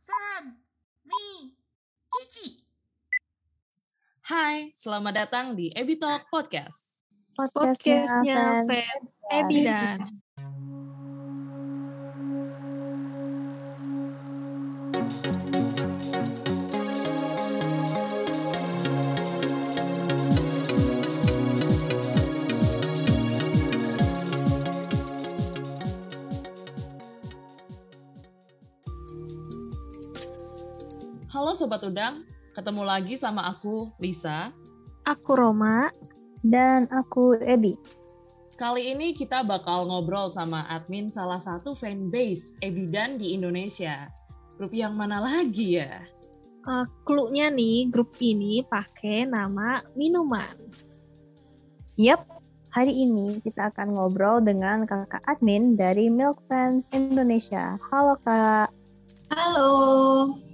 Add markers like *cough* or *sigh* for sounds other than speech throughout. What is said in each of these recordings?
三、二、一。 Hai, selamat datang di Ebi Talk Podcast. Podcastnya Feb Ebidan. Halo Sobat Udang, ketemu lagi sama aku, Lisa. Aku Roma. Dan aku Ebi. Kali ini kita bakal ngobrol sama admin salah satu fanbase Ebidan di Indonesia. Grup yang mana lagi ya? Uh, clue-nya nih, grup ini pakai nama minuman. Yap, hari ini kita akan ngobrol dengan kakak admin dari Milk Fans Indonesia. Halo kak. Halo.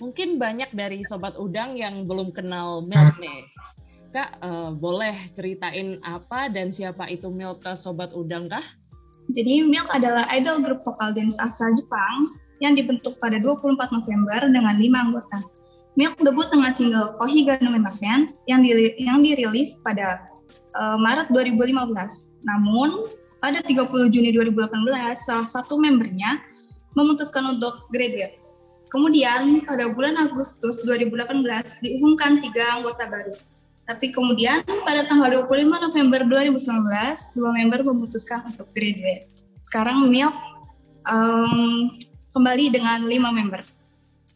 Mungkin banyak dari Sobat Udang yang belum kenal Milk nih. Kak, eh, boleh ceritain apa dan siapa itu Milk ke Sobat Udang kah? Jadi Milk adalah idol grup vokal dance asal Jepang yang dibentuk pada 24 November dengan 5 anggota. Milk debut dengan single Kohiga no Memasen yang, yang dirilis pada eh, Maret 2015. Namun, pada 30 Juni 2018, salah satu membernya memutuskan untuk graduate. Kemudian, pada bulan Agustus 2018 diumumkan tiga anggota baru. Tapi kemudian pada tanggal 25 November 2019, dua member memutuskan untuk graduate. Sekarang Milk em, kembali dengan lima member.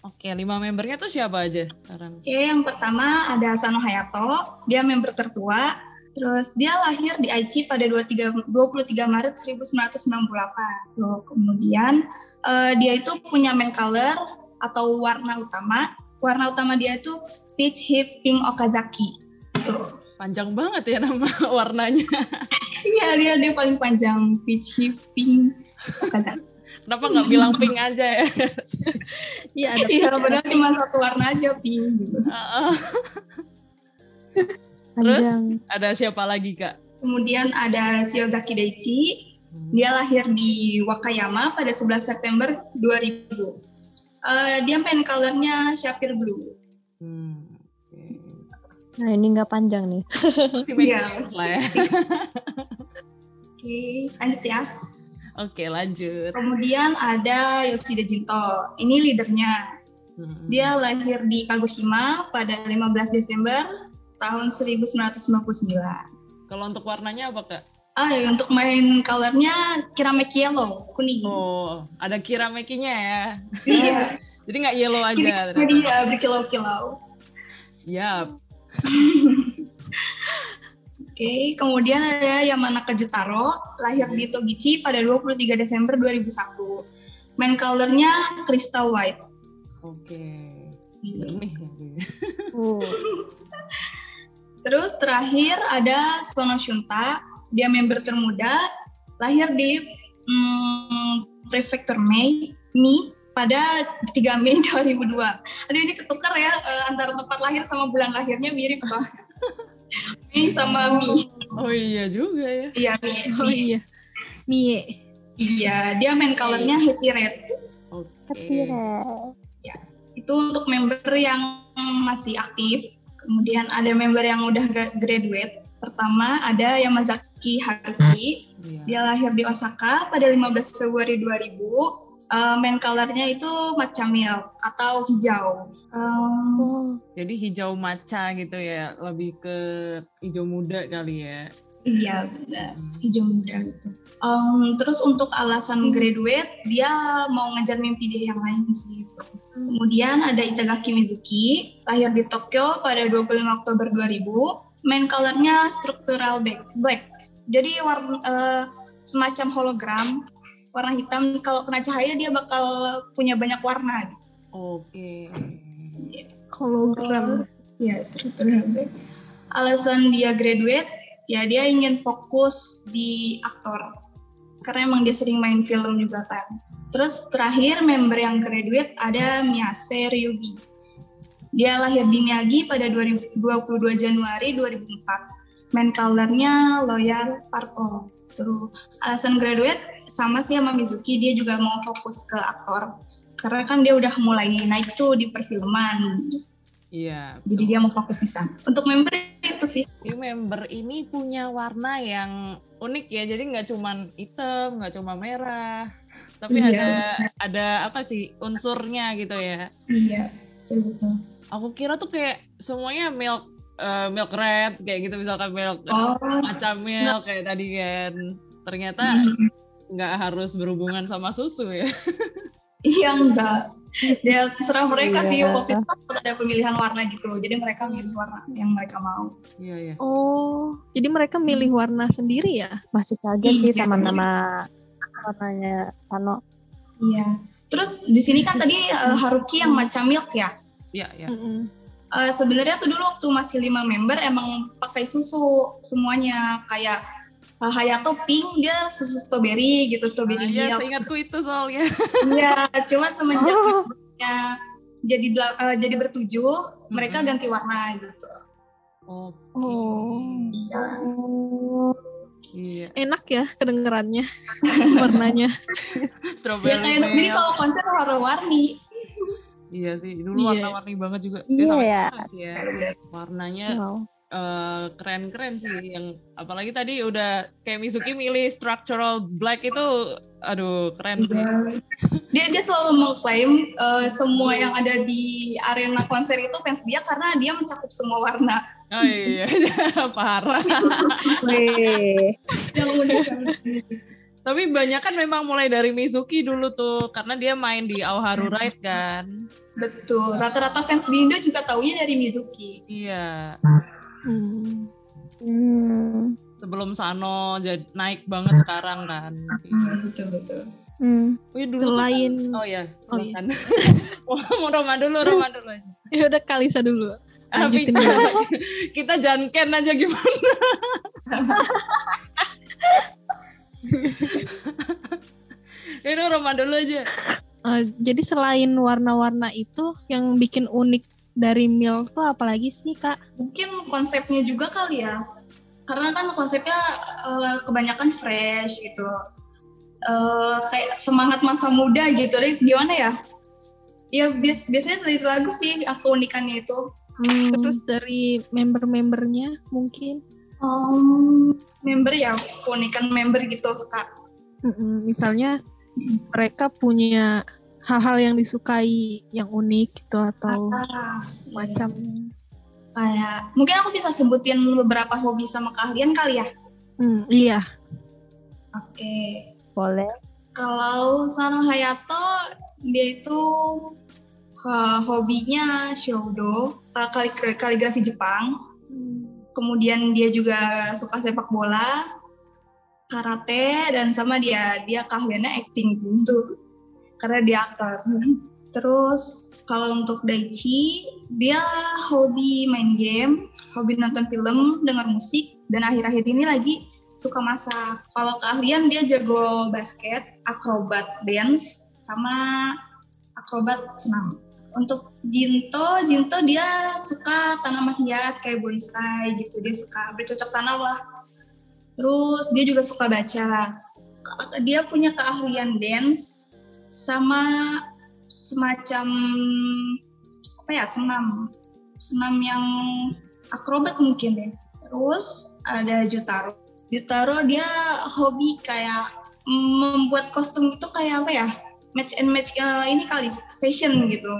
Oke, lima membernya tuh siapa aja sekarang? Oke, yang pertama ada Asano Hayato, dia member tertua. Terus dia lahir di Aichi pada 23, 23 Maret 1998. Tuh, kemudian eh, dia itu punya main color atau warna utama. Warna utama dia itu peach hip pink okazaki. Tuh. Panjang banget ya nama *laughs* warnanya. Iya, dia dia paling panjang peach hip pink okazaki. Kenapa nggak bilang pink aja ya? *laughs* Iya, ada Iya, padahal pink. cuma satu warna aja pink gitu. Heeh. Terus? Panjang. Ada siapa lagi kak? Kemudian ada Shiozaki Daichi, dia lahir di Wakayama pada 11 September 2000. Eh, dia main colornya Shapir Blue. Hmm. Nah ini nggak panjang nih. *laughs* Si Iya. Max lah ya. *laughs* Oke, lanjut ya. Oke lanjut. Kemudian ada Yoshida Jinto, ini leadernya. Hmm. Dia lahir di Kagoshima pada 15 Desember tahun 1999. Kalau untuk warnanya apa kak? Ah, ya, untuk main colornya Kiramek Yellow, kuning. Oh, ada kiramekinya ya. Iya, *laughs* Jadi nggak yellow aja. dia berkilau-kilau. Siap. *laughs* Oke, kemudian ada Yamanaka Jutaro, lahir di Togichi pada 23 Desember 2001. Main colornya crystal white. Oke. Jernih. Uh, *laughs* Terus terakhir ada Sono Shunta, dia member termuda, lahir di hmm, Prefecture Mei, Mi pada 3 Mei *laughs* 2002. Aduh ini ketukar ya eh, antara tempat lahir sama bulan lahirnya mirip soalnya. *laughs* Mei sama Mi. Oh iya juga ya. Iya, Mi. Oh iya. Mie. Iya, dia main colornya happy red. Oke. tapi ya. itu untuk member yang masih aktif. Kemudian ada member yang udah graduate. Pertama ada Yamazaki Haruki. Iya. Dia lahir di Osaka pada 15 Februari 2000. Eh, main colornya itu matcha milk atau hijau. Um, Oh, Jadi hijau maca gitu ya, lebih ke hijau muda kali ya. iya, benar. hijau muda gitu. Um, terus untuk alasan graduate, dia mau ngejar mimpi dia yang lain sih. Kemudian ada Itagaki Mizuki, lahir di Tokyo pada 25 Oktober 2000. Main colornya structural black. black. Jadi warna eh, semacam hologram, warna hitam. Kalau kena cahaya dia bakal punya banyak warna. Oke. Hologram. Ya, structural black. Alasan dia graduate, ya dia ingin fokus di aktor. Karena emang dia sering main film juga kan. Terus terakhir member yang graduate ada Miyase Ryugi. Dia lahir di Miyagi pada 2022 Januari 2004. Main colornya Loyal Purple. Tuh. Alasan graduate sama sih sama Mizuki, dia juga mau fokus ke aktor. Karena kan dia udah mulai naik tuh di perfilman. Iya. Jadi dia mau fokus di sana. Untuk member itu sih. Si member ini punya warna yang unik ya, jadi nggak cuman hitam, nggak cuma merah, tapi Iya. ada ada apa sih unsurnya gitu ya. Iya, betul betul. Aku kira tuh kayak semuanya milk eh, milk red kayak gitu misalkan milk Oh, macam milk kayak tadi kan. Ternyata Hmm. nggak harus berhubungan sama susu ya. iya enggak. Dia terserah mereka sih Iya. waktu itu kan ada pemilihan warna gitu loh. Jadi mereka milih warna yang mereka mau. Iya iya. Oh, jadi mereka milih warna sendiri ya? Masih kaget sih Iya. sama nama warnanya Sano. Iya. Terus di sini kan tadi eh, Haruki yang macam milk ya. Iya iya. Mm-mm. Eh, sebenarnya tuh dulu waktu masih lima member emang pakai susu semuanya kayak eh, Hayato pink dia susu strawberry gitu strawberry Iya, milk. seingatku itu soalnya. *laughs* Iya, cuman semenjak Oh. jadi eh, jadi bertujuh mereka Mm-mm. ganti warna gitu. Oke. Oh. Iya. Oh, Iya. Enak ya kedengerannya *laughs* warnanya. *laughs* Ya Strawberry kayak jadi milk. kalau konser warna-warni. Iya sih, dulu Iya. warna-warni banget juga. Iya sampai ya. sih ya. Warnanya wow. eh, keren-keren sih. Yang apalagi tadi udah kayak Mizuki milih structural black itu, aduh keren sih. Iya. Dia dia selalu mengklaim eh, semua yang ada di arena konser itu fans dia karena dia mencakup semua warna. Oh iya, *laughs* parah. *laughs* Yang unik. Tapi banyak kan memang mulai dari Mizuki dulu tuh, karena dia main di Aoharu Ride kan. Betul. Rata-rata fans di Indo juga taunya dari Mizuki. Iya, Hmm. Hmm. sebelum Sano jadi naik banget sekarang kan. betul betul. Hmm. Oh, iya, dulu tuh Selain kan- oh ya, Oh, iya. silakan. *laughs* mau Roma dulu, Roma dulu aja. ya udah Kalisa dulu. Tapi Lanjutin *laughs* dulu. kita janken aja gimana? *laughs* Ini Roma dulu aja. Eh, jadi selain warna-warna itu yang bikin unik dari Milk tuh apalagi sih kak? Mungkin konsepnya juga kali ya. Karena kan konsepnya eh, kebanyakan fresh gitu. Eh, kayak semangat masa muda gitu deh. Gimana ya? Ya bias biasanya dari lagu sih keunikannya itu. Hmm. Terus dari member-membernya mungkin? Um, member ya keunikan member gitu kak. Misalnya mereka punya hal-hal yang disukai yang unik gitu atau Ah, macam kayak mungkin aku bisa sebutin beberapa hobi sama keahlian kali ya. Hmm, iya Oke. Boleh. Kalau Sano Hayato dia itu uh, hobinya shodo, uh, kali- kaligrafi Jepang. Kemudian dia juga suka sepak bola, karate dan sama dia dia keahliannya acting gitu. Karena dia aktor. Terus kalau untuk Daichi, dia hobi main game, hobi nonton film, dengar musik, dan akhir-akhir ini lagi suka masak. Kalau keahlian dia jago basket, akrobat dance, sama akrobat senam. Untuk Jinto, Jinto dia suka tanaman hias kayak bonsai gitu. Dia suka bercocok tanam lah. Terus dia juga suka baca. Dia punya keahlian dance sama semacam apa ya senam senam yang akrobat mungkin deh. Terus ada Jutaro. Jutaro dia hobi kayak membuat kostum itu kayak apa ya? Match and match eh, ini kali fashion gitu.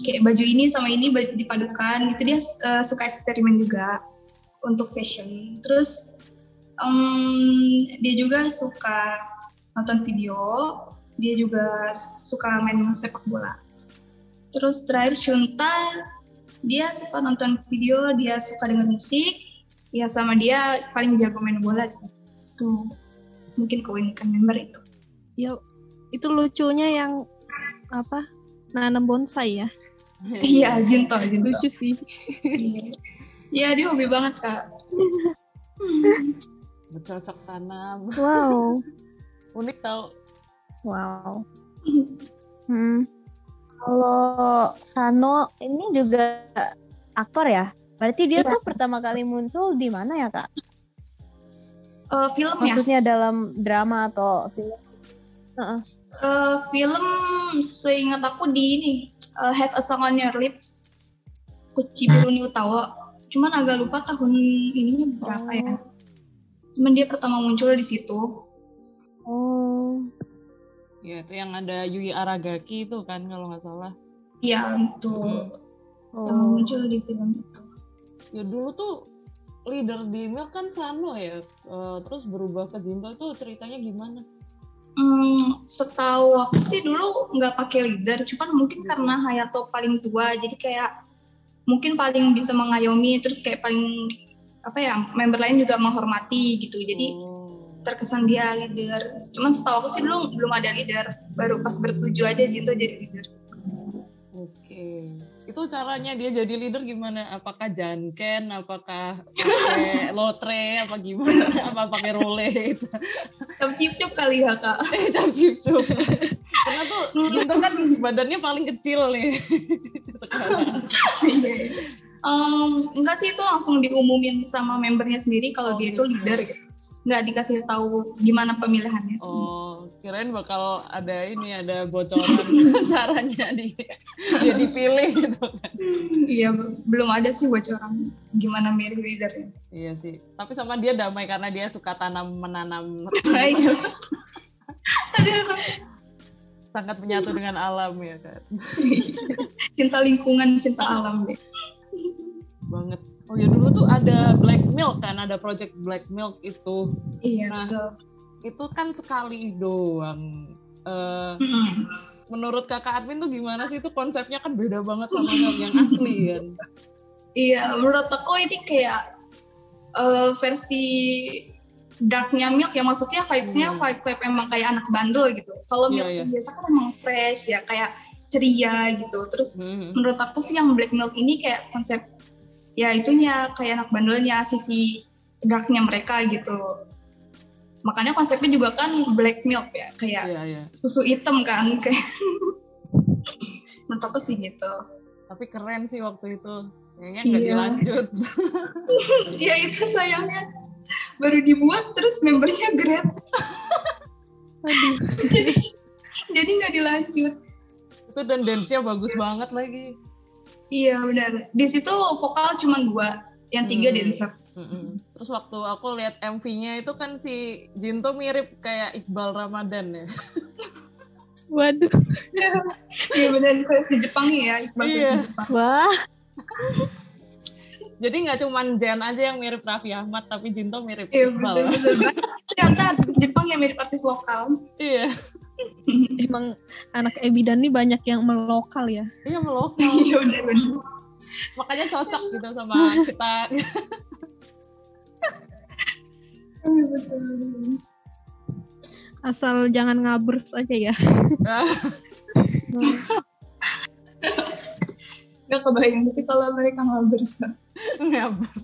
Kayak baju ini sama ini dipadukan gitu dia eh, suka eksperimen juga untuk fashion. Terus em, dia juga suka nonton video, dia juga suka main sepak bola. Terus terakhir Shunta, dia suka nonton video, dia suka denger musik, ya sama dia paling jago main bola sih. Tuh, mungkin keunikan member itu. ya itu lucunya yang apa nanam bonsai ya Iya, Jinto, Jinto. lucu sih *laughs* Iya, dia hobi banget, Kak. *laughs* Bercocok tanam. Wow. *laughs* Unik tau. Wow. *clears throat* Hmm. Kalau Sano ini juga aktor ya? Berarti dia Iya. tuh pertama kali muncul di mana ya kak? Eh, film ya? Maksudnya dalam drama atau film? Eh, film seingat aku di ini uh, Have a Song on Your Lips, Kuchiburu ni Utawa. Cuman agak lupa tahun ininya berapa ya. Cuman dia pertama muncul di situ. Oh, Ya, itu yang ada Yui Aragaki itu kan kalau nggak salah. Iya, betul. Pertama oh. muncul di film itu. Ya dulu tuh leader di Milk kan Sano ya. Eh, terus berubah ke Jinto itu ceritanya gimana? Hmm, setahu aku sih dulu nggak pakai leader, cuman mungkin karena Hayato paling tua, jadi kayak mungkin paling bisa mengayomi, terus kayak paling apa ya member lain juga menghormati gitu. Jadi Oh. terkesan dia leader. Cuman setahu aku sih dulu belum ada leader, baru pas bertujuh aja Jinto jadi leader. Oke. Itu caranya dia jadi leader gimana? Apakah janken, apakah pakai *laughs* lotre, apa gimana? Apa pakai role? Cap cip cup kali ya kak. eh, cap cip cup. Karena tuh Jinto kan badannya paling kecil nih *laughs* sekarang. Em, enggak sih itu langsung diumumin sama membernya sendiri kalau Oh, dia itu gitu. leader gitu. Nggak dikasih tahu gimana pemilihannya. Oh, kirain bakal ada ini, ada bocoran *laughs* caranya di, dia dipilih gitu kan. Iya, belum ada sih bocoran gimana milih leadernya. Iya sih. Tapi sama dia damai karena dia suka tanam menanam *laughs* Iya. Sangat menyatu dengan alam ya kan. cinta lingkungan, cinta alam deh. Banget. Oh ya dulu tuh ada Black Milk kan, ada project Black Milk itu. Iya, Nah. betul. Itu kan sekali doang. Mm-mm. menurut kakak admin tuh gimana sih itu konsepnya kan beda banget sama yang asli kan. Iya, menurut aku ini kayak eh, versi darknya Milk ya maksudnya vibes-nya Hmm. vibe-vibe emang kayak anak bandel gitu. Kalau Iya, Milk iya. biasa kan emang fresh ya, kayak ceria gitu. Terus Mhm. menurut aku sih yang Black Milk ini kayak konsep ya itunya kayak anak bandelnya sisi darknya mereka gitu. Makanya konsepnya juga kan Black Milk ya, kayak Iya, iya. susu hitam kan *laughs* kayak menurut aku sih gitu. Tapi keren sih waktu itu. Kayaknya nggak Iya. dilanjut. *laughs* ya itu sayangnya baru dibuat terus membernya *laughs* Aduh. jadi jadi nggak dilanjut itu dan dance-nya bagus banget lagi. iya benar di situ vokal cuma dua yang tiga Hmm. dancer Mm-mm. Terus waktu aku lihat MV-nya itu kan si Jinto mirip kayak Iqbal Ramadan ya. *laughs* Waduh. *laughs* iya benar versi Jepang ya Iqbal Iya. versi Jepang wah, Jadi nggak cuman Jen aja yang mirip Raffi Ahmad, tapi Jinto mirip iya Iqbal. ternyata artis Jepang yang mirip artis lokal Iya, *laughs* Emang anak Ebidan nih banyak yang melokal ya. iya melokal. iya benar benar Makanya cocok gitu sama kita. Betul Asal jangan ngabers aja ya. *laughs* Gak kebayang sih kalau mereka ngabers. Ngabar.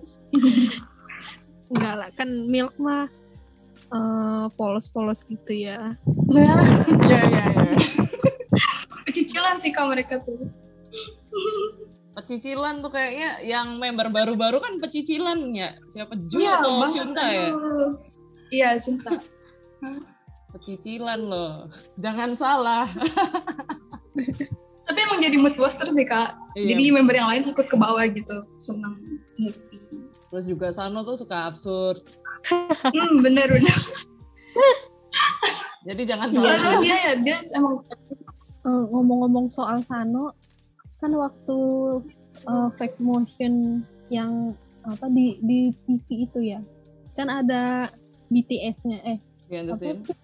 *laughs* Enggak lah, kan milk mah eh, polos-polos gitu ya. nah Iya, iya, iya. *laughs* cicilan sih kalau mereka tuh Pecicilan tuh kayaknya yang member baru-baru kan pecicilan ya. Siapa Ju iya atau banget Shunta ya? iya cinta Pecicilan loh. Jangan salah. tapi emang jadi mood booster sih kak Iya. jadi member yang lain ikut ke bawah gitu seneng happy Terus juga Sano tuh suka absurd. hmm bener bener Jadi jangan Karena salah. dia ya dia emang Eh, ngomong-ngomong soal Sano, kan waktu eh, fake motion yang apa di di TV itu ya, kan ada BTS-nya eh Behind the apa scene. tuh?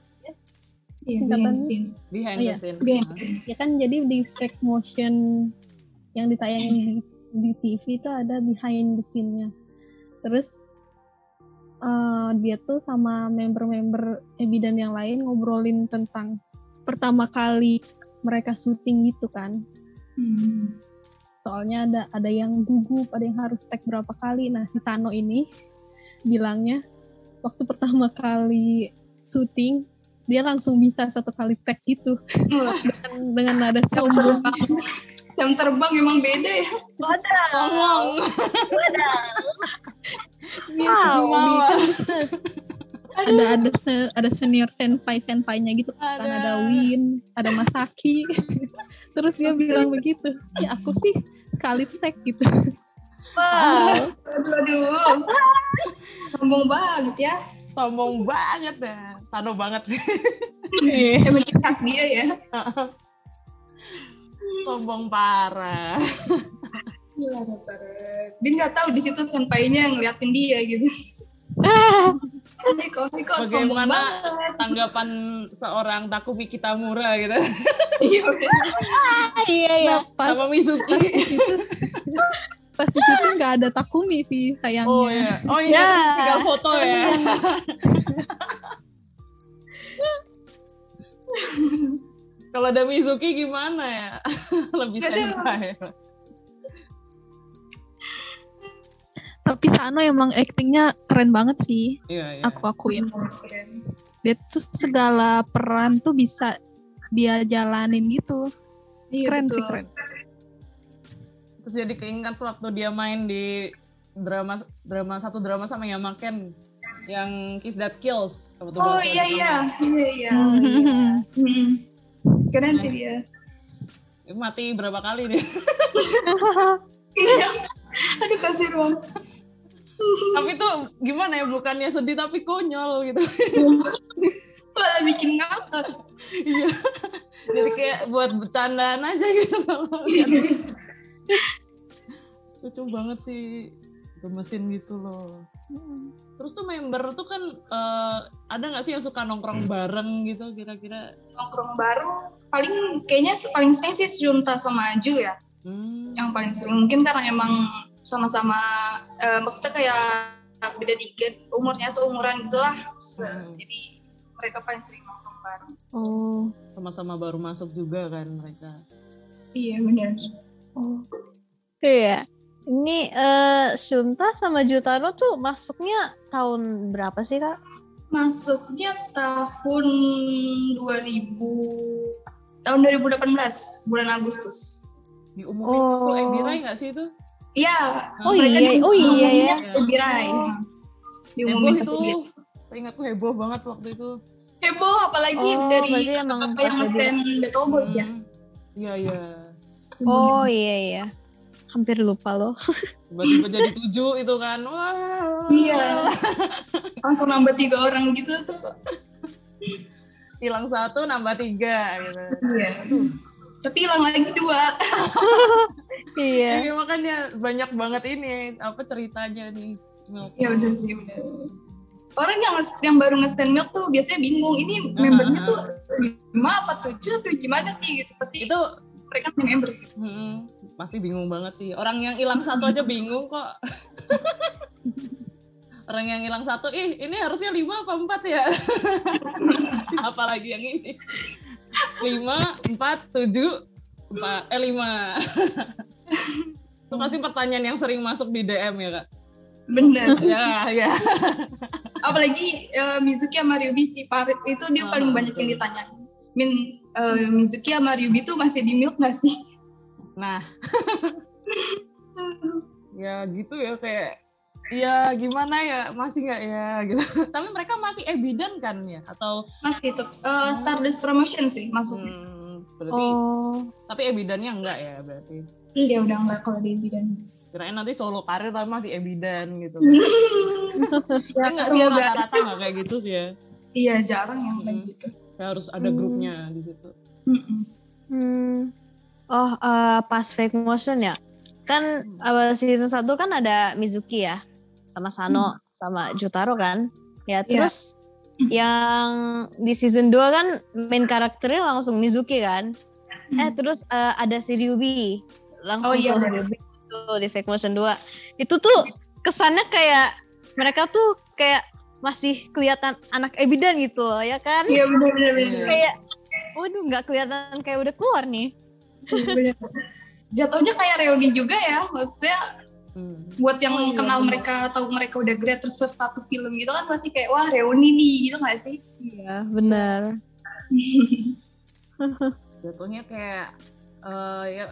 iya, Singkatan behind the scene. Behind Oh, the iya. scene. Behind the scene. ya kan jadi di fake motion yang ditayangin di, di TV itu ada behind the scene-nya. Terus eh, dia tuh sama member-member Ebidan yang lain ngobrolin tentang pertama kali mereka syuting gitu kan. Hmm. Soalnya ada ada yang gugup, ada yang harus tag berapa kali. Nah, si Sano ini bilangnya waktu pertama kali syuting dia langsung bisa satu kali tag gitu *laughs* dengan, dengan nada sombong. jam terbang emang beda ya Ngomong. Dia Wow. tuh *laughs* kan ada ada se- ada senior senpai senpainya gitu kan Ada. ada Win ada Masaki *laughs* terus dia bilang begitu ya aku sih sekali tag gitu Wow, Aduh, aduh. Sombong banget ya. sombong banget ya. Sano banget sih. Emang ciri khas dia ya. sombong parah. Dia nggak tahu di situ senpainya ngeliatin dia gitu. *laughs* Kok sombong Bagaimana banget. tanggapan seorang Takumi Kitamura gitu Iya, udah. iya ya. Nah, pas sama Mizuki. pas di situ nggak ada Takumi sih sayangnya Oh iya, oh iya, Ya. terus tinggal foto ya. Kalau ada Mizuki gimana ya? *laughs* Lebih Nggak tapi Sano emang aktingnya keren banget sih Iya, iya. aku akuin Keren. dia tuh segala peran tuh bisa dia jalanin gitu Iya, keren betul. sih keren Terus jadi keinget waktu dia main di drama drama satu drama sama Yamaken yang Kiss That Kills. Oh bahasa iya iya, iya *laughs* iya. Hmm. Keren sih dia. Dia Mati berapa kali nih? *laughs* Iya. Aduh kasih ruang. Tapi tuh gimana ya bukannya sedih tapi konyol gitu. *laughs* Malah bikin ngakak. Iya. Jadi kayak buat bercandaan aja gitu loh. *laughs* Lucu banget sih gemesin gitu loh. Terus tuh member tuh kan eh, ada nggak sih yang suka nongkrong bareng gitu kira-kira? Nongkrong baru paling kayaknya paling sering sih Junta sama Aju ya. Hmm. Yang paling sering mungkin karena emang sama-sama eh, maksudnya kayak beda dikit umurnya seumuran gitulah. Se- Hmm. Jadi mereka paling sering nongkrong bareng. Oh. Sama-sama baru masuk juga kan mereka. Iya benar. Oh. Iya. Ini eh Shunta sama Jutaro tuh masuknya tahun berapa sih kak? Masuknya tahun 2000 tahun 2018 bulan Agustus. Diumumin Oh. tuh Ebirai nggak sih itu? Iya. Oh mereka iya, oh iya ya. Ebirai. Heboh Diumumin pas itu. Saya ingat tuh heboh banget waktu itu. Heboh apalagi Oh, dari kakak yang stand Battle Boys ya. Hmm. Iya iya. Oh iya iya. Hampir lupa loh. Tiba-tiba jadi tujuh itu kan. Wah. Iya. Langsung nambah tiga orang gitu tuh. Hilang satu nambah tiga gitu. Iya. Tapi hilang lagi dua. *laughs* iya. Jadi makanya banyak banget ini apa ceritanya nih. Milk. ya udah sih udah. Orang yang nge- yang baru nge-stand milk tuh biasanya bingung ini membernya tuh lima apa tujuh tuh gimana sih gitu pasti Itu mereka punya member sih. mm, pasti bingung banget sih. Orang yang hilang satu aja bingung kok. *laughs* Orang yang hilang satu, ih ini harusnya lima apa empat ya? *laughs* Apalagi yang ini. Lima, empat, tujuh, empat, eh lima. Itu pasti pertanyaan yang sering masuk di DM ya kak? Bener. Ya, ya. Apalagi eh, Mizuki sama Ryubi si Parit itu dia Ah, paling banyak yang betul. ditanya. Min eh, Mizuki sama Ryubi tuh masih di milk gak sih? Nah, *laughs* ya gitu ya kayak ya gimana ya masih nggak ya gitu *laughs* tapi mereka masih evident kan ya atau Masih itu eh, Stardust Promotion sih masuknya. hmm, berarti Oh. tapi evidentnya enggak ya berarti Iya udah enggak kalau di bidan. kirain nanti solo karir tapi masih evident gitu *laughs* ya, kan nggak sih ya, semoga rata-rata nggak kayak gitu sih ya iya jarang yang kayak Hmm. gitu. Kayak harus ada Hmm. grupnya di situ Mm-mm. Hmm. Oh, eh, pas fake motion ya. Kan awal season 1 kan ada Mizuki ya. Sama Sano, sama Jutaro kan. Ya, Iya. terus yang di season 2 kan main karakternya langsung Mizuki kan. Eh, terus eh, ada si Ryubi. Langsung Oh, iya. Ryubi tuh di fake motion 2. Itu tuh kesannya kayak mereka tuh kayak masih kelihatan anak ebidan gitu loh, ya kan? Iya benar benar benar. Iya. Kayak waduh nggak kelihatan kayak udah keluar nih. Bener. Jatuhnya kayak reuni juga ya, maksudnya Hmm. buat yang Oh, iya, kenal bener. mereka atau mereka udah grad terus satu film gitu kan pasti kayak wah reuni nih gitu gak sih? Iya, benar. *laughs* jatuhnya kayak eh, ya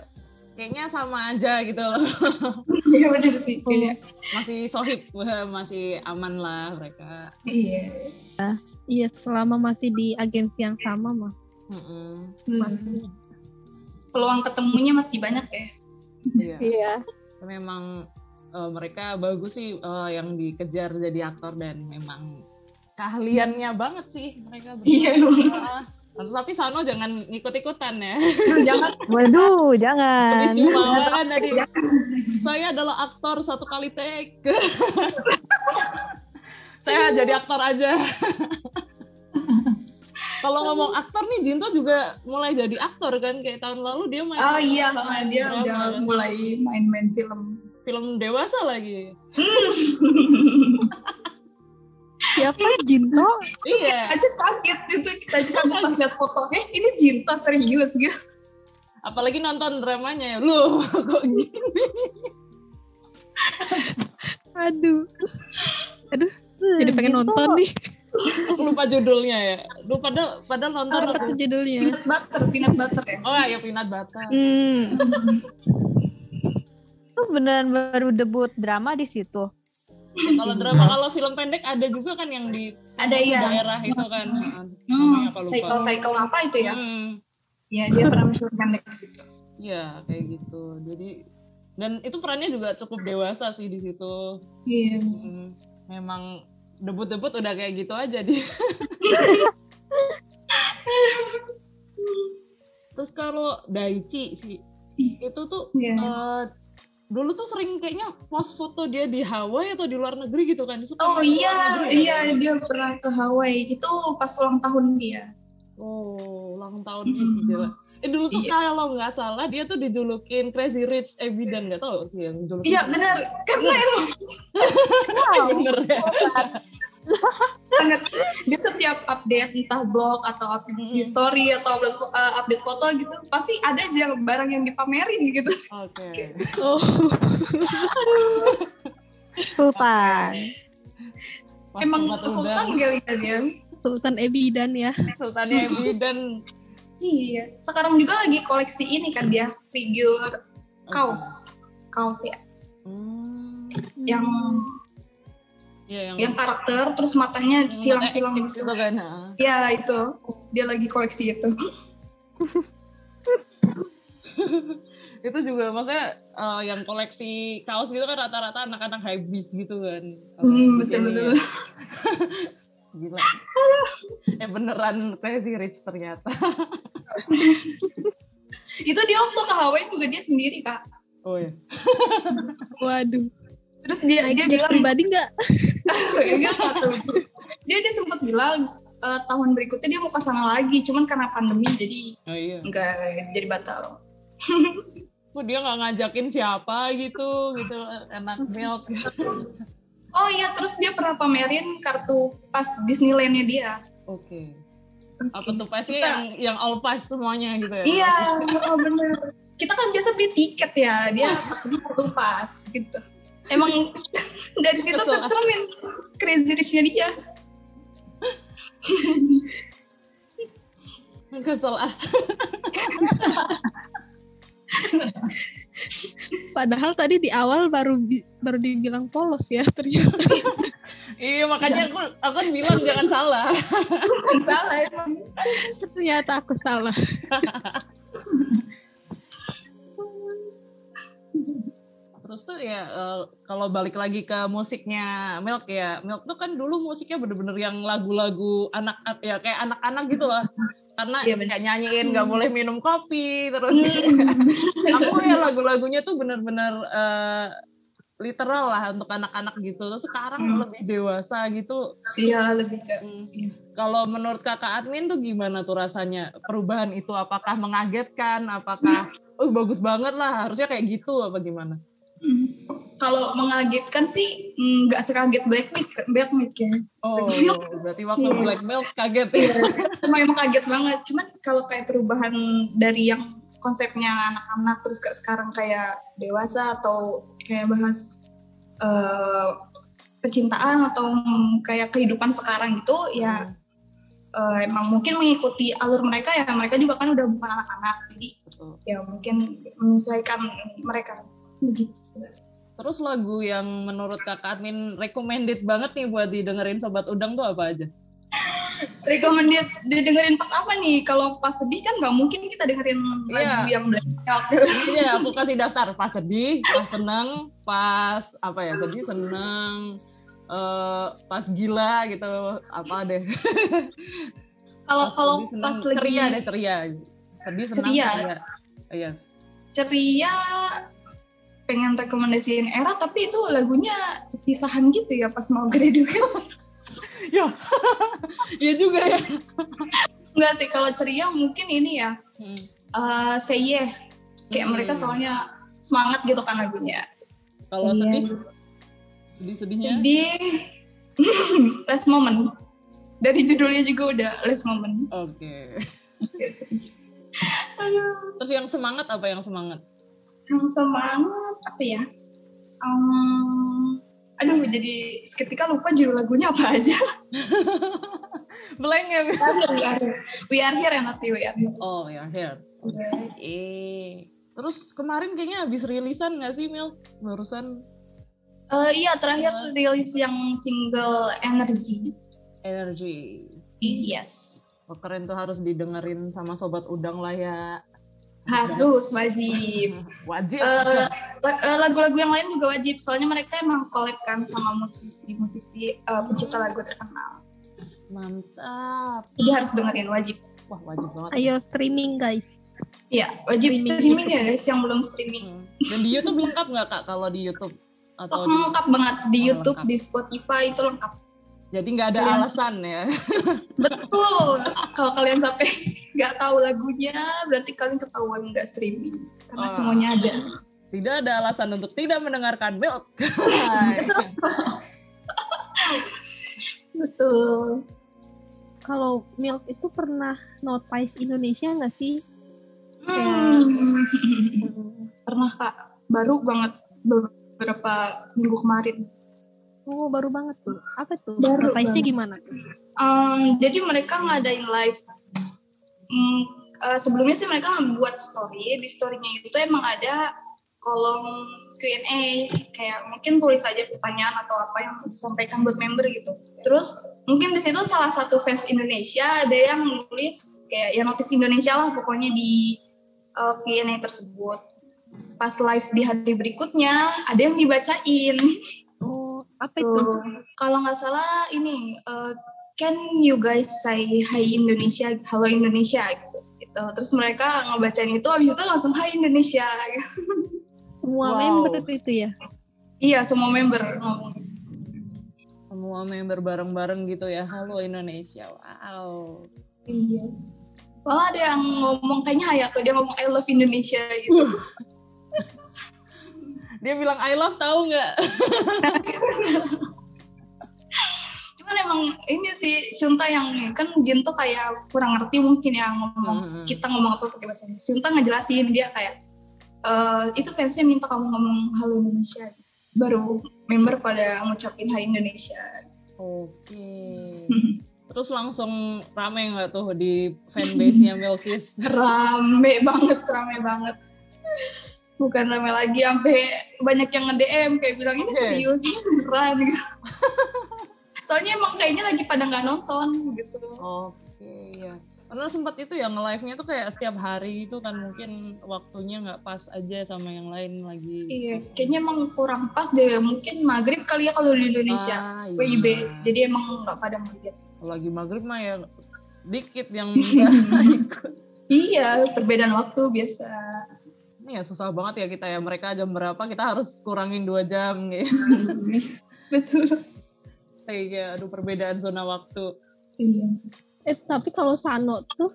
kayaknya sama aja gitu loh. *laughs* Iya bener sih. Iya. Masih sohib, masih aman lah mereka. Iya. Iya, selama masih di agensi yang sama mah Mm-mm. masih. Peluang ketemunya masih banyak ya. Iya. Memang eh, mereka bagus sih eh, yang dikejar jadi aktor dan memang keahliannya banget sih mereka. *laughs* Iya. Ah, tapi Sano jangan ikut-ikutan ya. Jangan. *laughs* Waduh, jangan. Jumawa kan tadi. *laughs* Saya adalah aktor satu kali take. Saya jadi aktor aja. Kalau ngomong aktor nih Jinto juga mulai jadi aktor kan kayak tahun lalu dia main Oh iya, dia drama. udah mulai main-main film. film dewasa lagi. Siapa Jinto? Iya. Kita aja kaget itu, kita aja kaget pas lihat foto. Eh, ini Jinta serius gitu. apalagi nonton dramanya ya lu *laughs* kok gini Aduh. Aduh, jadi pengen nonton nih. *laughs* lupa judulnya ya lu padahal padahal nonton Apa aku tuh judulnya? Peanut butter, peanut butter ya. oh ya peanut butter Hmm. *laughs* Itu beneran baru debut drama di situ. Ya, kalau drama kalau film pendek ada juga kan yang di Ada ya. daerah itu kan Hmm, apa lupa cycle-cycle apa itu ya? Hmm, Ya, dia pernah film pendek di situ. ya kayak gitu jadi dan itu perannya juga cukup dewasa sih di situ Iya. Hmm, memang debut-debut udah kayak gitu aja dia *laughs* terus kalau Daichi sih itu tuh Iya. eh, dulu tuh sering kayaknya post foto dia di Hawaii atau di luar negeri gitu kan Suka Oh iya, negeri ya? iya dia pernah ke Hawaii. Itu pas ulang tahun dia. oh ulang tahun Mm. ih, gila. Eh dulu tuh Iya. kalau nggak salah dia tuh dijulukin Crazy Rich Evident nggak tahu sih yang julukin Iya benar, karena emang *laughs* bener ya *laughs* banget. Dia setiap update entah blog atau update history atau update, uh, update foto gitu, pasti ada aja barang yang dipamerin gitu. oke Oh, *laughs* Sultan. Wah, emang sultan kali ya. Sultan Ebidan ya. Sultannya Evident Iya. Sekarang juga lagi koleksi ini kan dia figur kaos, kaos ya, Hmm. yang Iya, yang yang karakter terus matanya silang-silang gitu. itu kan ah. Ya itu, dia lagi koleksi itu. *laughs* itu juga maksudnya eh, yang koleksi kaos gitu kan rata-rata anak-anak habis gitu kan Hmm, Di sini betul-betul. ya. *laughs* gila eh beneran crazy rich ternyata *laughs* Itu dia waktu ke Hawaii juga dia sendiri kak. oh ya Waduh. Terus dia Nah, dia bilang pribadi *laughs* nggak? tahu. Dia dia sempat bilang eh, tahun berikutnya dia mau ke sana lagi, cuman karena pandemi jadi oh iya nggak jadi batal. kok dia nggak ngajakin siapa gitu gitu enak milk *laughs* Oh iya, terus dia pernah pamerin kartu pas Disneyland-nya dia. oke apa tuh pasti Kita- yang yang all pass semuanya gitu ya Iya, oh bener. Kita kan biasa beli tiket ya, dia kartu pas gitu. Emang dari situ tercermin crazy rich-nya dia. kesel ah *laughs* Padahal tadi di awal baru baru dibilang polos ya ternyata. iya makanya aku aku kan bilang jangan salah salah emang. ternyata aku salah. Terus tuh ya eh, kalau balik lagi ke musiknya Milk ya, Milk tuh kan dulu musiknya bener-bener yang lagu-lagu anak ya kayak anak-anak gitu lah. Karena Iya, bener. kayak nyanyiin nggak boleh minum kopi terus *laughs* aku ya lagu-lagunya tuh bener-bener eh, literal lah untuk anak-anak gitu. Terus sekarang Hmm. lebih dewasa gitu. Iya, lebih ke Hmm. Kalau menurut kakak admin tuh gimana tuh rasanya perubahan itu? Apakah mengagetkan? Apakah oh bagus banget lah harusnya kayak gitu apa gimana? Hmm. Kalau mengagetkan sih mm, nggak sekaget Blackpink, Blackpink ya. Oh, Milk. berarti waktu Iya. Black Milk kaget ya? Emang emang kaget banget. Cuman kalau kayak perubahan dari yang konsepnya anak-anak terus ke sekarang kayak dewasa atau kayak bahas eh, percintaan atau kayak kehidupan sekarang gitu ya eh, emang mungkin mengikuti alur mereka ya mereka juga kan udah bukan anak-anak jadi Betul. ya mungkin menyesuaikan mereka begitu sih. Terus lagu yang menurut kakak admin recommended banget nih buat didengerin sobat udang tuh apa aja? recommended didengerin pas apa nih kalau pas sedih kan nggak mungkin kita dengerin lagu Iya. yang banyak Ini ya aku kasih daftar pas sedih, pas seneng, pas apa ya sedih seneng, eh, pas gila gitu apa deh. kalau Pas kalau pas lagi ceria deh ceria, sedih senang Ceria. ceria. Yes. ceria pengen rekomendasiin era tapi itu lagunya pisahan gitu ya pas mau graduate. *laughs* *laughs* Iya juga ya. Enggak sih kalau ceria mungkin ini ya. Hmm. eh say yeah. Kayak Hmm. mereka soalnya semangat gitu kan lagunya. Kalau sedih, sedih sedihnya. *laughs* sedih. Last moment. Dari judulnya juga udah last moment. Oke. aduh. Terus yang semangat apa yang semangat? yang semangat apa ya Em, aduh jadi seketika lupa judul lagunya apa aja *laughs* Blank ya. we are here, we are here enak sih we are here Oh ya, here. Eh. Terus kemarin kayaknya habis rilisan nggak sih Mil? Barusan Eh, iya terakhir rilis yang single Energy energi. yes Oh, keren tuh harus didengerin sama sobat udang lah ya. Harus wajib *laughs* Wajib. Eh, eh, lagu-lagu yang lain juga wajib soalnya mereka emang collab kan sama musisi-musisi eh, pencipta lagu terkenal Mantap. jadi harus dengerin wajib Wah, wajib banget. Ayo streaming guys. Iya wajib Streaming streaming, ya guys yang belum streaming Hmm. Dan di YouTube lengkap nggak kak kalau di YouTube? Atau Oh, di, lengkap banget di Oh, YouTube lengkap. di Spotify itu lengkap jadi nggak ada Kalian- alasan ya? *laughs* betul kalau kalian sampai nggak tahu lagunya berarti kalian ketahuan nggak streaming karena Ah. semuanya ada Tidak ada alasan untuk tidak mendengarkan Milk. *laughs* betul Kalau Milk itu pernah notice Indonesia nggak sih? Hmm. pernah kak baru banget beberapa minggu kemarin Oh baru banget tuh. Apa tuh? Baru banget. gimana? Um, jadi mereka ngadain live. Hmm, eh, sebelumnya sih mereka buat story. Di storynya itu emang ada kolom Q&A. Kayak mungkin tulis aja pertanyaan atau apa yang disampaikan buat member gitu. Terus mungkin di situ salah satu fans Indonesia ada yang nulis kayak ya notice Indonesia lah pokoknya di eh, Q&A tersebut. Pas live di hari berikutnya ada yang dibacain. *laughs* Apa itu? Tuh. Kalau nggak salah ini uh, can you guys say hi Indonesia, halo Indonesia gitu. gitu. Terus mereka ngebacain itu habis itu langsung hi Indonesia. Semua Wow. member itu ya? iya, semua member ngomong gitu. Semua member bareng-bareng gitu ya. Halo Indonesia. Wow. Iya. Malah ada yang ngomong kayaknya Hayato dia ngomong I love Indonesia gitu. *laughs* Dia bilang I love tahu nggak? *laughs* Cuman emang ini sih Shunta yang kan Jin tuh kayak kurang ngerti mungkin ya ngomong Hmm. kita ngomong apa pakai bahasa Inggris. Shunta ngejelasin dia kayak eh itu fansnya minta kamu ngomong halo Indonesia. Baru member pada ngucapin hai Indonesia. Oke. Terus langsung rame nggak tuh di fanbase-nya Milkis? *laughs* rame banget, rame banget. Bukan rame lagi sampai banyak yang nge-DM kayak bilang ini serius ini beneran gitu. *laughs* Soalnya emang kayaknya lagi pada nggak nonton gitu. Oke, ya. Karena sempat itu ya nge-live-nya tuh kayak setiap hari itu kan mungkin waktunya nggak pas aja sama yang lain lagi. Iya, kayaknya emang kurang pas deh. Mungkin maghrib kali ya kalau di Indonesia. Ah, iya. WIB. Jadi emang nggak pada melihat. Kalau lagi maghrib mah ya dikit yang *laughs* ikut. Iya, perbedaan waktu biasa. Ini ya susah banget ya kita ya. Mereka jam berapa kita harus kurangin dua jam *laughs* gitu. Betul. Kayak aduh perbedaan zona waktu. Iya. Eh tapi kalau Sano tuh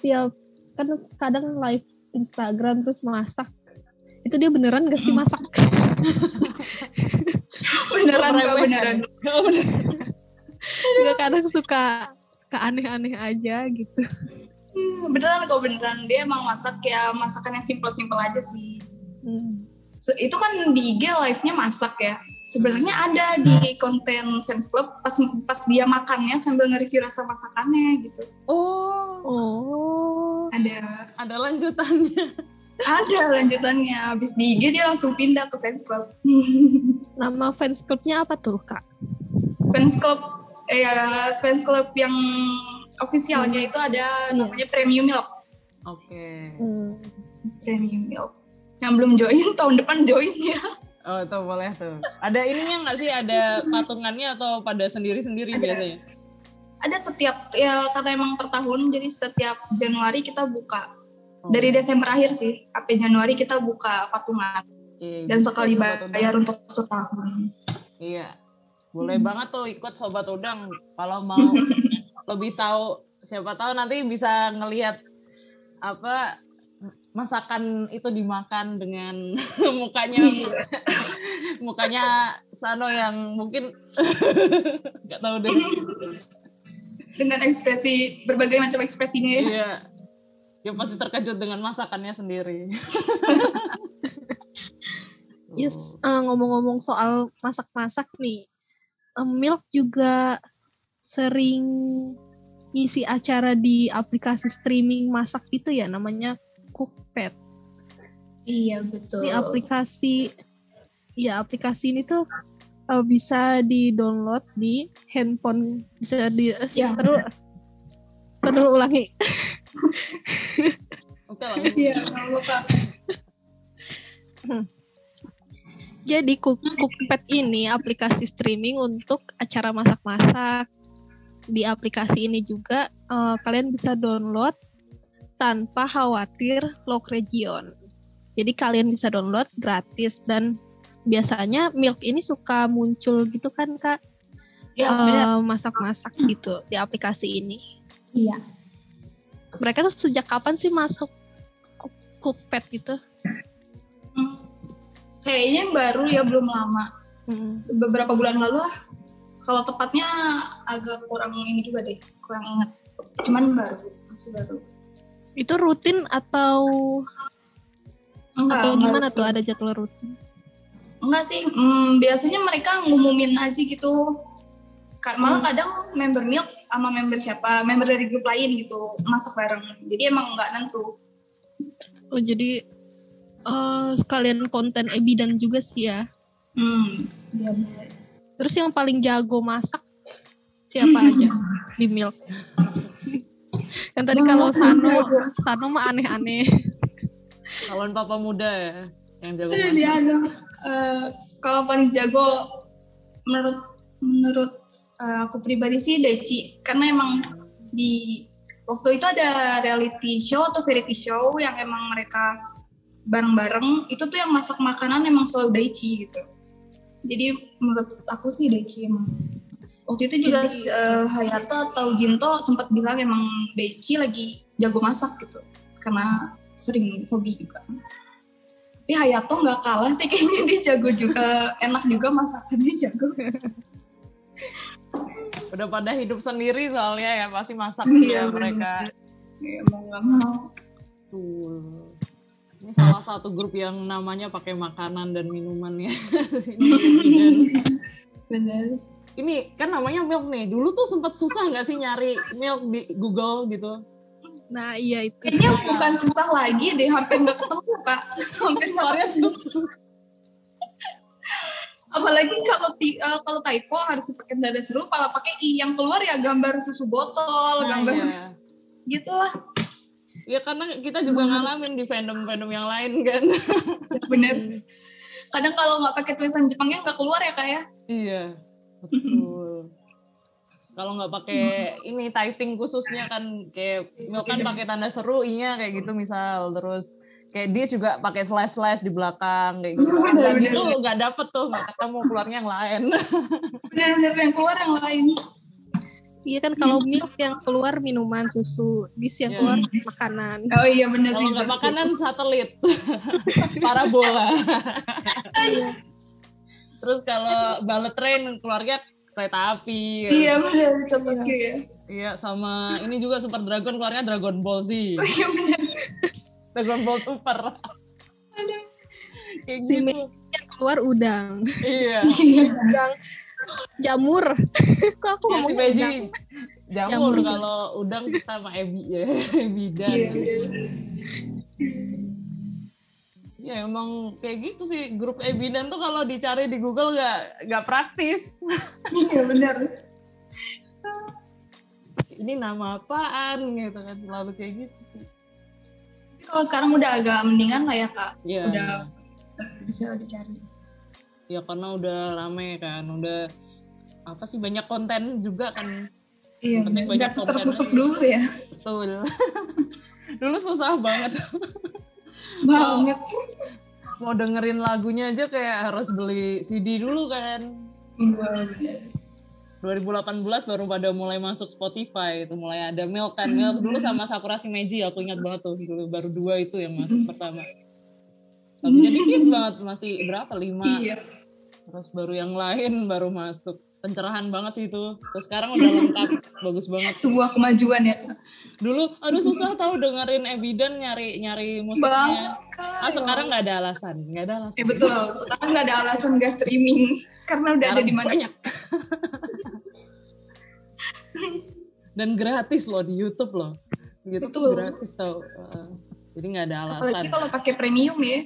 tiap kan kadang live Instagram terus masak. Itu dia beneran gak sih masak? *laughs* Beneran nggak Remehan. beneran. Bener. Gak kadang suka ke aneh-aneh aja gitu. Hmm, Beneran kok beneran. Dia emang masak ya masakan yang simple-simple aja sih. Hmm. Se- itu kan di IG live-nya masak ya. Sebenarnya ada di konten fans club pas pas dia makannya sambil nge-review rasa masakannya gitu. Oh, Oh. Ada ada lanjutannya. ada lanjutannya. Habis di IG dia langsung pindah ke fans club. *laughs* Nama fans clubnya apa tuh, Kak? fans club eh ya fans club yang ofisialnya itu ada namanya Premium Milk. Oke. Hmm. Premium Milk. Yang belum join *laughs* tahun depan join ya. Oh, tuh boleh tuh. Ada ininya nggak sih? Ada patungannya atau pada sendiri-sendiri Ada. biasanya? Ada setiap ya karena emang per tahun jadi setiap Januari kita buka. Oh. Dari Desember akhir sih, sampai Januari kita buka patungan Iya, dan sekali bayar untuk setahun. Iya. Boleh banget tuh ikut sobat udang kalau mau *laughs* lebih tahu siapa tahu nanti bisa ngelihat apa masakan itu dimakan dengan *laughs* mukanya *laughs* mukanya Sano yang mungkin *laughs* nggak tahu deh. Dengan ekspresi berbagai macam ekspresinya ya. Iya. Dia pasti terkejut dengan masakannya sendiri. Yes, eh, ngomong-ngomong soal masak-masak nih, eh, Milk juga sering ngisi acara di aplikasi streaming masak itu ya, namanya Cookpad. Iya betul. Di aplikasi, ya aplikasi ini tuh eh, bisa di-download di handphone, bisa di Ya. terus terus ulangi. Oke langsung. Iya, apa-apa. Jadi Cook Cookpad ini aplikasi streaming untuk acara masak-masak. Di aplikasi ini juga eh, kalian bisa download tanpa khawatir lock region. Jadi kalian bisa download gratis dan biasanya Milk ini suka muncul gitu kan Kak Iya, eh, masak-masak gitu di aplikasi ini. Iya. Mereka tuh sejak kapan sih masuk Cook Cookpad gitu? Hmm. Kayaknya baru ya belum lama. Hmm. Beberapa bulan lalu lah. Kalau tepatnya agak kurang ini juga deh, kurang ingat. Cuman baru, masih baru. Itu rutin atau Enggak, atau enggak gimana rutin. tuh ada jadwal rutin? Enggak sih, hmm, biasanya mereka ngumumin aja gitu. Ka- Malah kadang member milk sama member siapa, member dari grup lain gitu, masak bareng. Jadi emang nggak nentu. Oh jadi eh, sekalian konten ebidan juga sih ya. Hmm, bener. Terus yang paling jago masak siapa aja di Milk? yang tadi kalau Sano, Sano mah aneh-aneh. Calon papa muda ya yang jago masak. dia ada. Eh, kalau paling jago menurut menurut eh, aku pribadi sih Deci karena emang di waktu itu ada reality show atau variety show yang emang mereka bareng-bareng itu tuh yang masak makanan emang selalu Daichi gitu. Jadi menurut aku sih Daichi emang. Waktu itu juga eh, Hayato atau Jinto sempat bilang emang Daichi lagi jago masak gitu karena sering hobi juga tapi Hayato nggak kalah sih kayaknya dia jago juga *laughs* enak juga masakannya jago Udah pada hidup sendiri soalnya ya pasti masak Iya, ya mereka. ya mau nggak mau Tuh. Ini salah satu grup yang namanya pakai makanan dan minuman ya. *laughs* Bener ini kan namanya milk nih. Dulu tuh sempat susah nggak sih nyari milk di Google gitu? Nah iya itu. kayaknya bukan susah lagi deh hampir nggak ketemu kak hampir nggak susah. apalagi kalau eh, kalau typo harus pakai dada seru malah pakai i yang keluar ya gambar susu botol Nah, gambar iya. *laughs* gitulah Ya karena kita juga ngalamin di fandom-fandom yang lain kan. *laughs* bener kadang kalau nggak pakai tulisan Jepangnya nggak keluar ya kak ya iya. Betul. *laughs* Kalau nggak pakai ini typing khususnya kan kayak kan pakai tanda seru i-nya kayak gitu misal terus kayak dia juga pakai slash slash di belakang kayak gitu. Dan itu nggak dapet tuh nggak ketemu keluarnya yang lain. *laughs* bener-bener yang keluar yang lain Iya kan kalau Milk yang keluar minuman susu, bis yang Iya. keluar makanan. oh iya bener Kalau nggak makanan satelit, *laughs* parabola. *laughs* Terus kalau bullet train keluarnya kereta api. iya bener contoh ya Iya, sama ini juga Super Dragon keluarnya Dragon Ball Z. *laughs* iya bener Dragon Ball Super. Aduh. Kayak Si gitu. Yang keluar udang. Iya. Udang jamur. Kok aku Ya, ngomong si Beji udang? jamur Jamur. kalau udang kita sama Ebi ya. *laughs* Ebidan. Iya, iya. Ya emang kayak gitu sih grup Ebidan tuh kalau dicari di Google nggak nggak praktis. *laughs* Iya benar. Ini nama apaan gitu kan selalu kayak gitu sih. Tapi kalau sekarang udah agak mendingan lah ya kak. Iya. Udah bisa dicari. Ya karena udah rame kan, udah apa sih banyak konten juga kan. Iya. Nggak konten aja. dulu ya. Betul. *laughs* Dulu susah banget *laughs* Banget. mau dengerin lagunya aja kayak harus beli CD dulu kan. Iya benar. 2018 baru pada mulai masuk Spotify itu mulai ada Milk kan Milk dulu sama Sakura Shimeji aku ingat banget tuh dulu baru dua itu yang masuk pertama lagunya dikit banget masih berapa lima Iya. Terus baru yang lain baru masuk. Pencerahan banget sih itu. Terus sekarang udah lengkap. Bagus banget. Sebuah kemajuan ya. Dulu aduh susah tahu dengerin Ebidan nyari nyari musiknya. Kak. ah sekarang nggak ada alasan. Nggak ada alasan. Eh betul. Sekarang nggak ada alasan nggak streaming. Karena udah ada Sekarang di mana. banyak. Dan gratis loh di YouTube loh. Di YouTube Betul. gratis tau. Uh, jadi nggak ada alasan. Apalagi kalau pakai premium ya.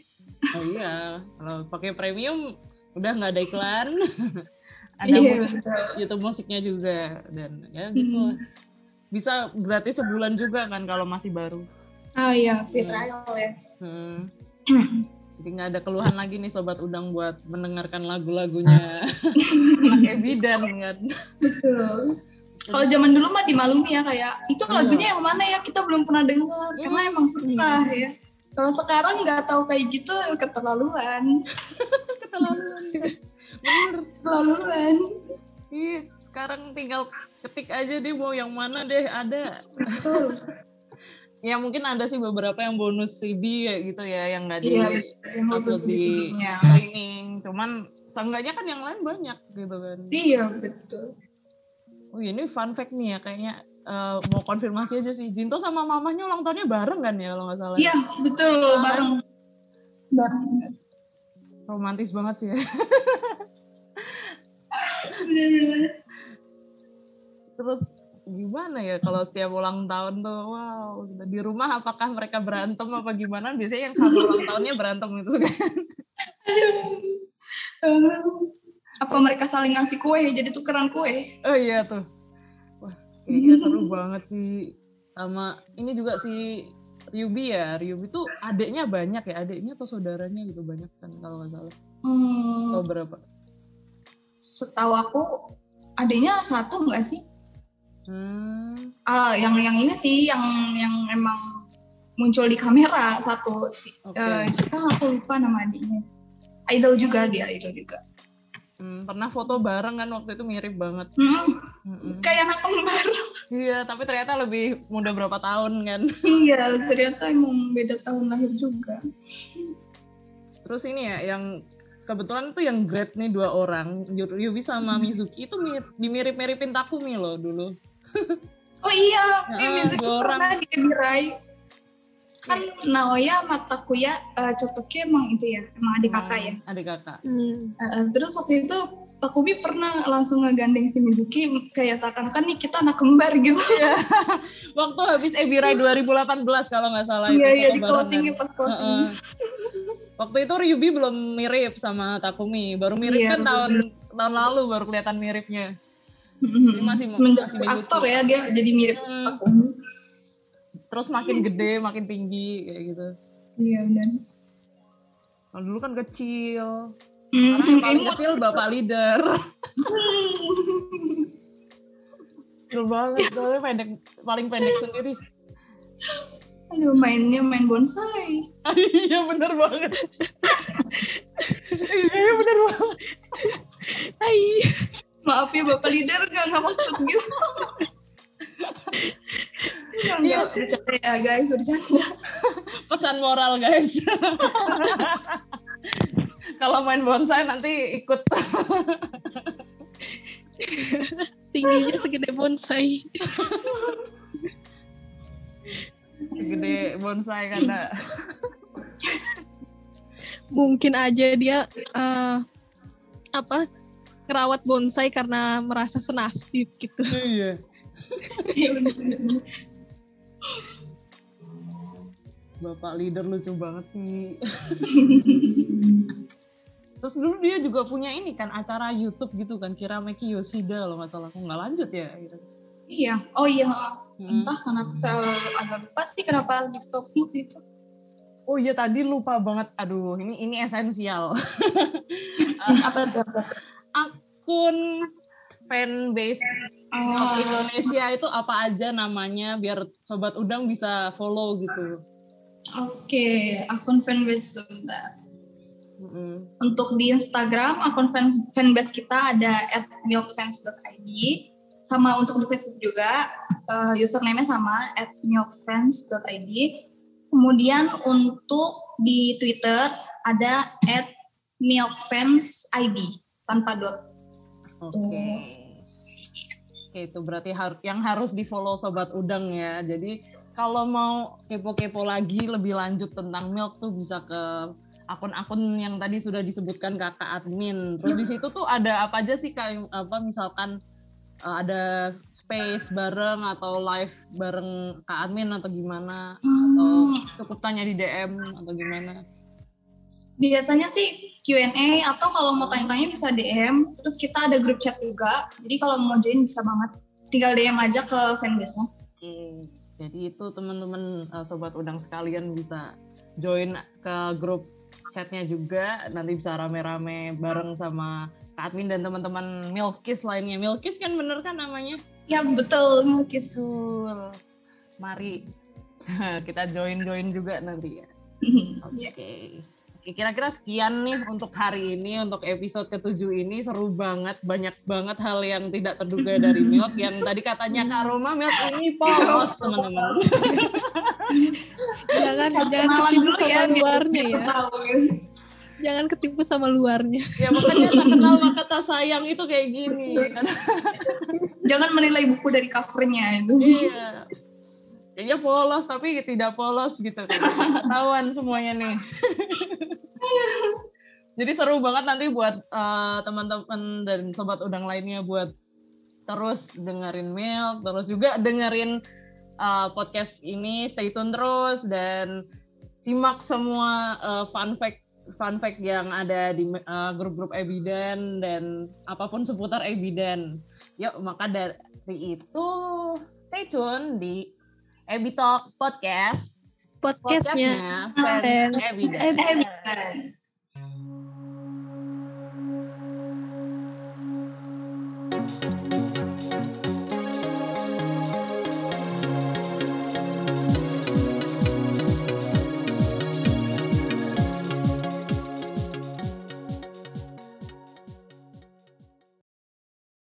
oh iya kalau pakai premium udah nggak ada iklan *laughs* ada Iya, musik. YouTube musiknya juga dan ya gitu lah. bisa gratis sebulan juga kan kalau masih baru Ah iya, free trial ya. Hmm. *clears throat* Jadi nggak ada keluhan lagi nih sobat udang buat mendengarkan lagu-lagunya *laughs* anak Ebidan kan. Betul. Kalau zaman dulu mah dimaklumi ya kayak itu Iya. lagunya yang mana ya kita belum pernah dengar karena emang susah ya. Kalau sekarang nggak tahu kayak gitu keterlaluan, *laughs* Keterlaluan. Bener. keterlaluan. Ih, sekarang tinggal ketik aja deh mau yang mana deh ada. Betul. *laughs* Ya mungkin ada sih beberapa yang bonus CD ya gitu ya yang nggak di Iya, yang khusus di CD-nya. streaming. Cuman seenggaknya kan yang lain banyak gitu kan. Iya betul. Oh ini fun fact nih ya kayaknya eh, mau konfirmasi aja sih. Jinto sama mamahnya ulang tahunnya bareng kan ya kalau nggak salah. Iya betul bareng. Bareng. Romantis banget sih ya. Bener-bener. Terus gimana ya kalau setiap ulang tahun tuh wow gitu. di rumah apakah mereka berantem apa gimana biasanya yang sama ulang tahunnya berantem gitu kan Aduh. Apa mereka saling ngasih kue jadi tukeran kue? oh iya tuh kayaknya seru *laughs* banget sih sama ini juga si Ryubi ya Ryubi tuh adiknya banyak ya adiknya atau saudaranya gitu banyak kan kalau nggak salah Hmm, atau berapa setahu aku adanya satu nggak sih? hmm Ah, yang yang ini sih yang yang emang muncul di kamera satu si Oke. eh, siapa aku lupa nama adiknya. Idol juga dia idol juga. Hmm, pernah foto bareng kan waktu itu mirip banget Hmm, Mm-mm. kayak anak kembar. iya tapi ternyata lebih muda berapa tahun kan iya, ternyata emang beda tahun lahir juga. Terus ini ya yang kebetulan tuh yang great nih dua orang Yu- Yubi sama Mizuki itu mir- dimirip-miripin Takumi loh dulu. Oh iya, *laughs* Ya, di Mizuki pernah di Ebirai. Kan Naoya sama Takuya eh, cocoknya emang itu ya, emang adik kakak ya. Adik kakak. Hmm. Eh, terus waktu itu Takumi pernah langsung ngegandeng si Mizuki kayak seakan-akan nih kita anak kembar gitu. *laughs* Waktu habis Ebirai 2018 kalau nggak salah itu Iya iya di closingnya pas closing. Heeh. Waktu itu Ryubi belum mirip sama Takumi, baru mirip Iya, kan tahun tahun lalu baru kelihatan miripnya. Mhm. masih- Semenjak masih aktor ya dia jadi mirip Hmm. Takumi. Terus makin gede, makin tinggi kayak gitu. Iya benar. Kalau dulu kan kecil. Hmm, Sekarang yang paling kecil bapak leader. Kecil banget, soalnya pendek, paling pendek sendiri. Aduh mainnya main bonsai. iya bener banget. iya bener banget. Hai. Maaf ya bapak leader gak nggak maksud gitu. Enggak, enggak, bercanda ya guys, bercanda. *laughs* Pesan moral guys. *laughs* Kalau main bonsai nanti ikut Tingginya segede bonsai. gede bonsai karena mungkin aja dia eh, apa ngerawat bonsai karena merasa senasib gitu. Iya. Iya. Bapak leader lucu banget sih. *laughs* Terus dulu dia juga punya ini kan acara YouTube gitu kan Kirameki Yoshida kalau nggak salah aku nggak lanjut ya. Gitu. Iya, oh iya. Hmm. Entah kenapa saya agak lupa sih kenapa di stop itu. Oh iya tadi lupa banget. Aduh ini ini esensial. Apa tuh? *laughs* Akun fanbase Oh, Indonesia itu apa aja namanya biar sobat udang bisa follow gitu. Oke, akun fanbase sebentar. Mm-mm. Untuk di Instagram, akun fans, fanbase kita ada at milkfans.id. Sama untuk di Facebook juga, eh, username-nya sama at milkfans.id. Kemudian untuk di Twitter ada at milkfansid tanpa dot. Oke. Oke, itu berarti har- yang harus di follow sobat udang ya. Jadi kalau mau kepo-kepo lagi lebih lanjut tentang milk tuh bisa ke akun-akun yang tadi sudah disebutkan kakak admin. Terus di situ tuh ada apa aja sih kayak apa misalkan uh, ada space bareng atau live bareng kak admin atau gimana? Atau Hmm, cukup tanya di DM atau gimana? biasanya sih Q&A atau kalau mau tanya-tanya bisa DM. Terus kita ada grup chat juga. Jadi kalau mau join bisa banget. Tinggal DM aja ke fanbase-nya. Oke, jadi itu teman-teman uh, sobat udang sekalian bisa join ke grup chatnya juga. Nanti bisa rame-rame bareng sama Kak Admin dan teman-teman Milkis lainnya. Milkis kan bener kan namanya? Ya betul, Milkis. Betul. Mari *laughs* kita join-join juga nanti ya. *laughs* Iya. Oke. Oke, kira-kira sekian nih untuk hari ini, untuk episode ketujuh ini seru banget, banyak banget hal yang tidak terduga dari *laughs* Milk yang tadi katanya Kak Roma Milk ini *laughs* polos teman-teman. *laughs* Jangan jangan ketipu sama ya, biar- luarnya ya. tahu. Jangan ketipu sama luarnya. Ya makanya tak kenal maka tak sayang itu kayak gini. kan. Jangan menilai buku dari covernya itu. iya. Kayaknya polos tapi tidak polos gitu. Ketahuan semuanya nih. Jadi seru banget nanti buat eh, teman-teman dan sobat udang lainnya buat terus dengerin Milk, terus juga dengerin eh, podcast ini, stay tune terus dan simak semua eh, fun fact fun fact yang ada di eh, grup-grup Ebiden dan apa pun seputar Ebiden. Yuk, maka dari itu stay tune di Ebi Talk Podcast. Podcastnya. Podcastnya. Fans